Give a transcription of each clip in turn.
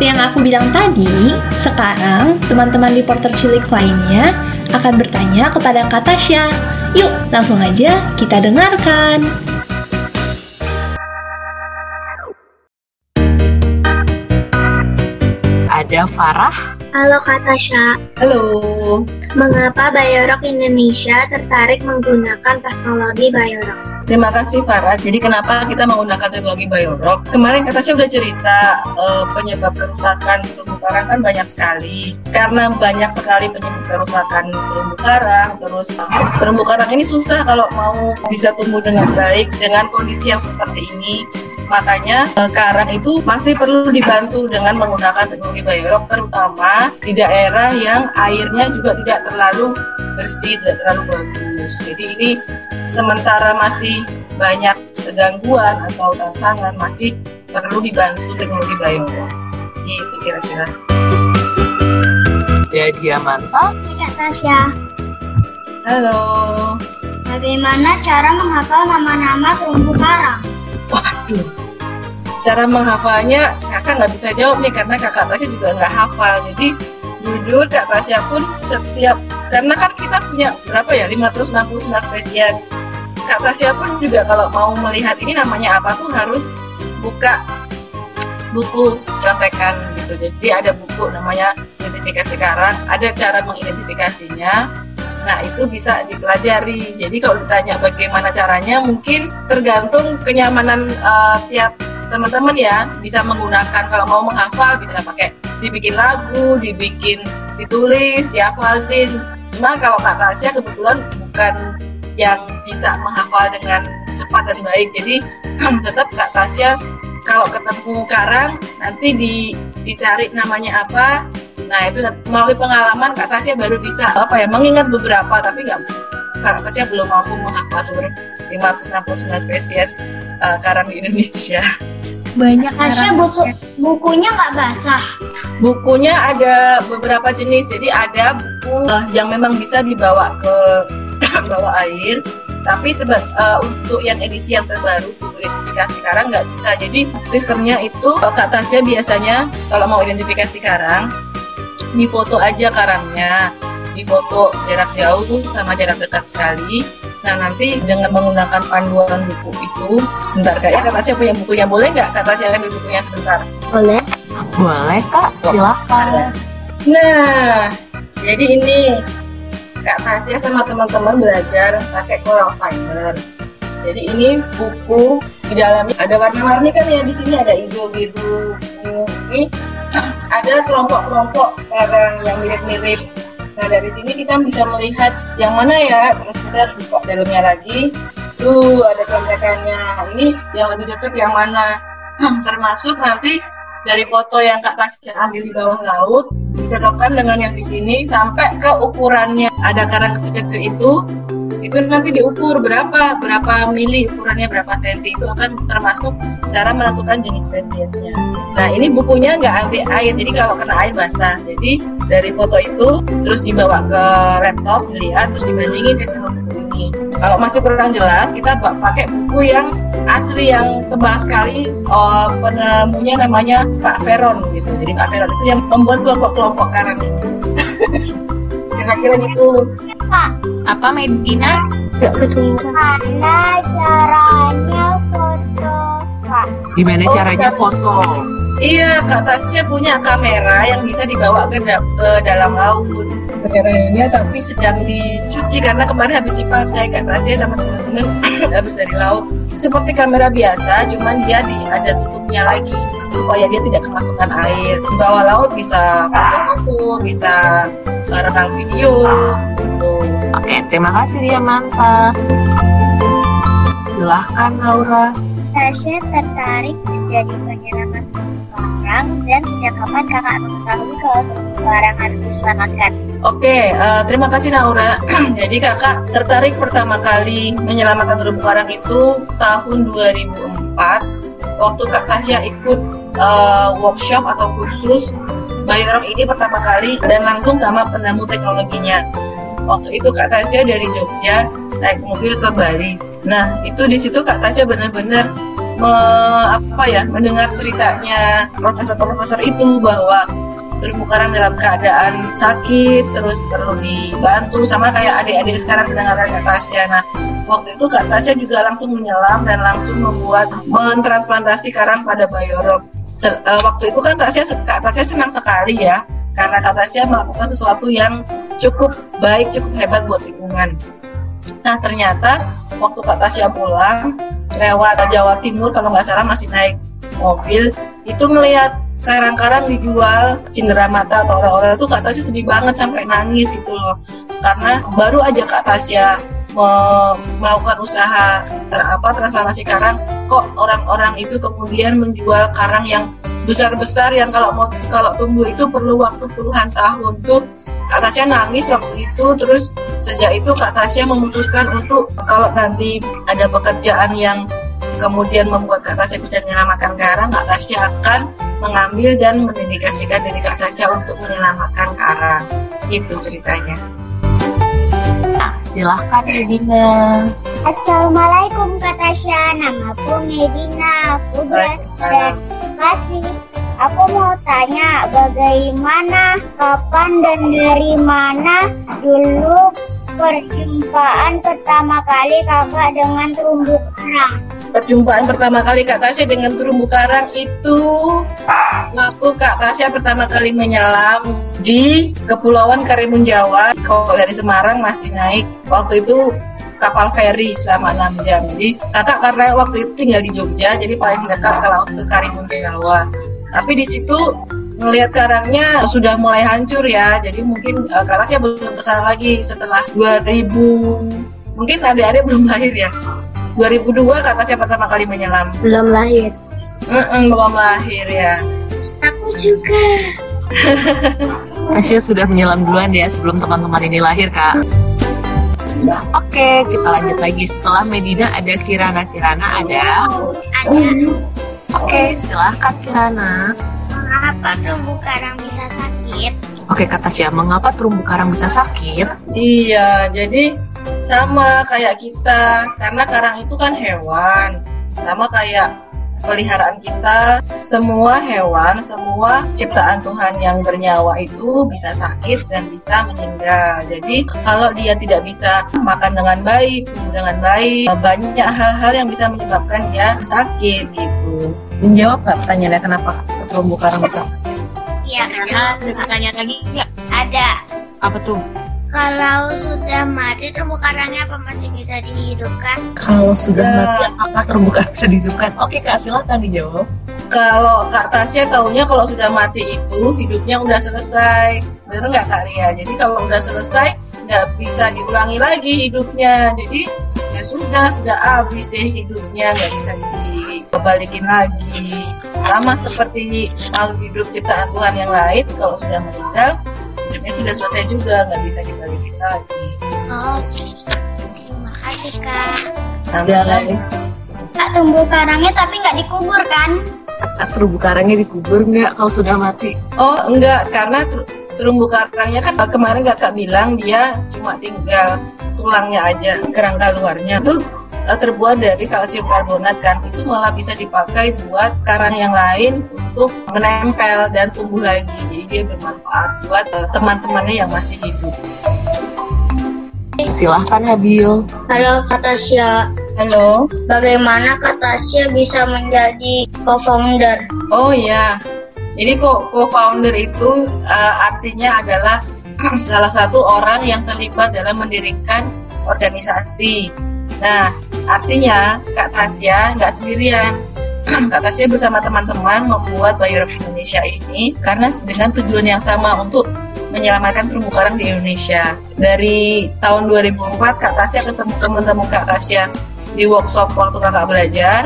seperti yang aku bilang tadi, sekarang teman-teman reporter cilik lainnya akan bertanya kepada Kak Tasya. Yuk, langsung aja kita dengarkan. Ada Farah. Halo Kak Tasya, Halo. mengapa Biorok Indonesia tertarik menggunakan teknologi Biorok? Terima kasih Farah. Jadi kenapa kita menggunakan teknologi Biorock? Kemarin kata saya udah cerita eh, penyebab kerusakan terumbu karang kan banyak sekali. Karena banyak sekali penyebab kerusakan terumbu karang, terus eh, terumbu karang ini susah kalau mau bisa tumbuh dengan baik dengan kondisi yang seperti ini. Makanya eh, karang itu masih perlu dibantu dengan menggunakan teknologi Biorock terutama di daerah yang airnya juga tidak terlalu bersih, tidak terlalu bagus. Jadi ini sementara masih banyak gangguan atau tantangan masih perlu dibantu teknologi Biorock. Gitu kira-kira. Ada Diamanta. Kak Tasya, Halo. bagaimana cara menghafal nama-nama terumbu karang? Waduh. Cara menghafalnya kakak nggak bisa jawab nih karena kakak Tasya juga nggak hafal. Jadi jujur kak Tasya pun setiap karena kan kita punya berapa ya 569 spesies. Kak Tasya pun juga kalau mau melihat ini namanya apa tuh harus buka buku contekan gitu. Jadi ada buku namanya identifikasi karang, ada cara mengidentifikasinya. Nah, itu bisa dipelajari. Jadi kalau ditanya bagaimana caranya, mungkin tergantung kenyamanan eh, tiap teman-teman ya. Bisa menggunakan kalau mau menghafal bisa pakai dibikin lagu, dibikin ditulis, dihafalin. Cuma kalau Kak Tasya kebetulan bukan yang bisa menghafal dengan cepat dan baik. Jadi tetap Kak Tasya kalau ketemu karang nanti di, dicari namanya apa. Nah itu melalui pengalaman Kak Tasya baru bisa apa ya mengingat beberapa tapi nggak Kak Tasya belum mampu menghafal seluruh 569 spesies eh, karang di Indonesia. Banyak Tasya buku, bukunya nggak basah. Bukunya ada beberapa jenis, jadi ada buku eh, yang memang bisa dibawa ke bawah air, tapi seba- eh, untuk yang edisi yang terbaru buku identifikasi karang nggak bisa. Jadi sistemnya itu eh, Kak Tasya biasanya kalau mau identifikasi karang, difoto aja karangnya, difoto jarak jauh sama jarak dekat sekali. Nah nanti dengan menggunakan panduan buku itu, sebentar kayaknya Kak Tasya punya bukunya, boleh nggak Kak Tasya ambil bukunya sebentar? Boleh. Boleh Kak, silakan. Nah, jadi ini Kak Tasya sama teman-teman belajar pakai Coral Finder. Jadi ini buku di dalamnya ada warna-warni kan ya di sini ada hijau, biru, ungu. Ini ada kelompok-kelompok karang yang mirip-mirip. Nah dari sini kita bisa melihat yang mana ya. Terus kita buka dalamnya lagi. Tuh ada contekannya. Ini yang lebih dekat yang mana? Termasuk nanti dari foto yang Kak Tasya ambil di bawah laut dicocokkan dengan yang di sini sampai ke ukurannya. Ada karang kecil-kecil itu itu nanti diukur berapa berapa mili ukurannya berapa senti. Itu akan termasuk cara menentukan jenis spesiesnya. Nah ini bukunya nggak ambil air jadi kalau kena air basah. Jadi dari foto itu terus dibawa ke laptop dilihat terus dibandingin buku ini kalau masih kurang jelas kita pakai buku yang asli yang tebal sekali oh, penemunya namanya Pak Veron gitu jadi Pak Veron itu yang membuat kelompok-kelompok karang itu kira-kira gitu Apa Medina? Mana caranya foto, Kak? Gimana Oh, caranya cara- foto? Iya, Kak Tasya punya kamera yang bisa dibawa ke, da- ke dalam laut. Kameranya tapi sedang dicuci karena kemarin habis dipakai Kak Tasya sama teman-teman habis dari laut. Seperti kamera biasa, cuman dia di ada tutupnya lagi supaya dia tidak kemasukan air. Di bawah laut bisa foto-foto, bisa rekam video, gitu. Oke, terima kasih Diamanta. Silahkan Laura. Tasya tertarik menjadi penyelamat terumbu karang dan sejak kapan kakak mengetahui kalau karang harus diselamatkan? Oke, eh, terima kasih Naura. Jadi kakak tertarik pertama kali menyelamatkan terumbu karang itu tahun 2004 waktu Kak Tasya ikut eh, workshop atau kursus Biorok ini pertama kali dan langsung sama penemu teknologinya. Waktu itu Kak Tasya dari Jogja naik mobil ke Bali. Nah itu di situ Kak Tasya benar-benar me- apa ya mendengar ceritanya profesor-profesor itu bahwa terumbu karang dalam keadaan sakit terus perlu dibantu sama kayak adik-adik sekarang mendengarkan Kak Tasya. Nah waktu itu Kak Tasya juga langsung menyelam dan langsung membuat mentransplantasi karang pada Bayorok. Eh, waktu itu kan Tasya Kak Tasya senang sekali ya karena Kak Tasya melakukan sesuatu yang cukup baik, cukup hebat buat lingkungan. Nah ternyata waktu Kak Tasya pulang lewat Jawa Timur kalau nggak salah masih naik mobil itu ngelihat karang-karang dijual cindera mata atau oleh-oleh itu Kak Tasya sedih banget sampai nangis gitu loh. Karena baru aja Kak Tasya me- melakukan usaha ter apa transplantasi karang kok orang-orang itu kemudian menjual karang yang besar-besar yang kalau mau kalau tumbuh itu perlu waktu puluhan tahun tuh Kak Tasya nangis waktu itu terus sejak itu Kak Tasya memutuskan untuk kalau nanti ada pekerjaan yang kemudian membuat Kak Tasya bisa menyelamatkan karang Kak Tasya akan mengambil dan mendedikasikan diri Kak Tasya untuk menyelamatkan karang itu ceritanya Nah, silahkan Medina. Assalamualaikum Kak Tasya, namaku Medina. Aku dari Waalaikumsalam. Aku mau tanya bagaimana, kapan dan dari mana dulu perjumpaan pertama kali kakak dengan terumbu karang? perjumpaan pertama kali Kak Tasya dengan terumbu karang itu waktu Kak Tasya pertama kali menyelam di Kepulauan Karimun Jawa. Kalau dari Semarang masih naik waktu itu kapal feri selama 6 jam. Jadi kakak karena waktu itu tinggal di Jogja, jadi paling dekat ke laut ke Karimun Jawa. Tapi di situ ngelihat karangnya sudah mulai hancur ya. Jadi mungkin uh, Kak Tasya belum ke sana lagi setelah 2000 mungkin adik-adik belum lahir ya. 2002 Kak Tasya pertama kali menyelam. Belum lahir. Mm-mm, belum lahir ya. Aku juga. Tasya sudah menyelam duluan ya sebelum teman-teman ini lahir, Kak. Oke, kita lanjut lagi. Setelah Medina ada Kirana. Kirana ada. Ada. Oke, silahkan Kirana. Mengapa terumbu karang bisa sakit? Oke, kata Tasya, mengapa terumbu karang bisa sakit? Iya, jadi sama kayak kita karena karang itu kan hewan. Sama kayak peliharaan kita, semua hewan, semua ciptaan Tuhan yang bernyawa itu bisa sakit dan bisa meninggal. Jadi kalau dia tidak bisa makan dengan baik, dengan baik, banyak hal-hal yang bisa menyebabkan dia sakit gitu. Menjawab nggak pertanyaannya kenapa terumbu karang bisa sakit? Iya, ada pertanyaan lagi nggak? ada. Apa tuh? Kalau sudah mati terumbu karangnya apa masih bisa dihidupkan? Kalau sudah Ya. mati, apakah terumbu karang bisa dihidupkan? Oke, Kak, silahkan dijawab. Kalau Kak Tasya taunya kalau sudah mati itu hidupnya udah selesai. Bener nggak Kak Ria? Jadi kalau udah selesai nggak bisa diulangi lagi hidupnya. Jadi ya sudah, sudah habis deh hidupnya, nggak bisa dibalikin lagi. Sama seperti makhluk hidup ciptaan Tuhan yang lain, kalau sudah meninggal hidupnya sudah selesai juga, nggak bisa dibalikin lagi. Oke. Terima kasih kak. Sama Kak tumbuh karangnya tapi nggak dikubur kan? terumbu karangnya dikubur nggak kalau sudah mati? Oh enggak, karena ter- terumbu karangnya kan kemarin kakak bilang dia cuma tinggal tulangnya aja, kerangka luarnya itu eh, terbuat dari kalsium karbonat kan, itu malah bisa dipakai buat karang yang lain untuk menempel dan tumbuh lagi. Jadi dia bermanfaat buat eh, teman-temannya yang masih hidup. Silahkan Habil. Halo Kak Tasya, Halo. bagaimana Kak Tasya bisa menjadi co-founder? Oh ya, jadi kok co-founder itu eh, artinya adalah salah satu orang yang terlibat dalam mendirikan organisasi. Nah, artinya Kak Tasya nggak sendirian. Kak Tasya bersama teman-teman membuat Bayu Indonesia ini karena dengan tujuan yang sama untuk menyelamatkan terumbu karang di Indonesia. Dari tahun 2004 Kak Tasya ketemu teman-teman Kak Tasya di workshop waktu kakak belajar.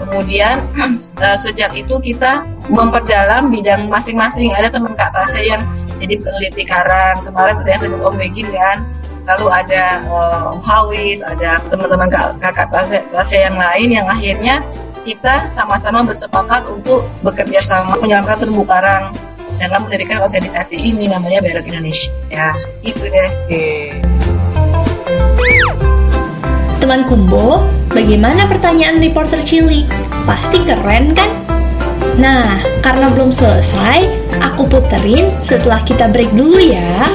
Kemudian eh, sejak itu kita memperdalam bidang masing-masing. Ada teman Kak Tasya yang jadi peneliti karang. Kemarin ada yang sebut Om Begin kan. Lalu ada eh, Om Hawis, ada teman-teman kak- kakak Tasya, Tasya yang lain yang akhirnya kita sama-sama bersepakat untuk bekerja sama menyelamatkan terumbu karang dengan mendirikan organisasi ini namanya Berok Indonesia. Ya, itu deh. Teman Kumbo, bagaimana pertanyaan reporter Chili? Pasti keren kan? Nah, karena belum selesai, aku puterin setelah kita break dulu ya.